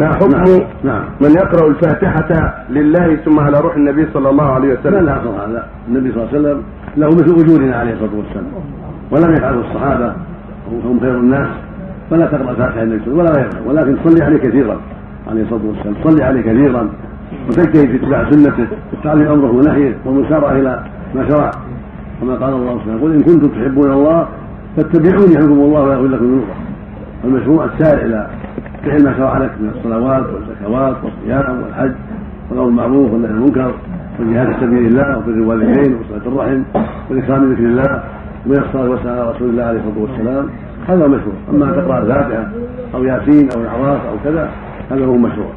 ما حكم نعم. نعم. من يقرأ الفاتحة لله ثم على روح النبي صلى الله عليه لا وسلم؟ لا أصل هذا النبي صلى الله عليه وسلم له مثل اجورنا عليه الصلاة والسلام. ولم يفعله الصحابة وهم خير الناس. فلا تقرأ الفاتحة للنبي صلى الله عليه وسلم ولا غيره ولكن تصلي عليه كثيرا عليه الصلاة والسلام. تصلي عليه كثيرا وتجتهد في اتباع سنته وتعلم أمره ونهيه والمسارعه إلى ما شرع. كما قال الله سبحانه قل إن كنتم تحبون الله فاتبعوني يحبكم الله ويغفر لكم ذنوبكم. المشروع السائر إلى فعل ما شرع لك من الصلوات والزكوات والصيام والحج والأمر بالمعروف والنهي عن المنكر والجهاد في سبيل الله وبر الوالدين وصلة الرحم والإكرام بذكر الله ومن الصلاة والسلام على رسول الله عليه الصلاة والسلام. هذا مشروع أما أن تقرأ الفاتحة أو ياسين أو الأعراف أو كذا هذا هو مشروع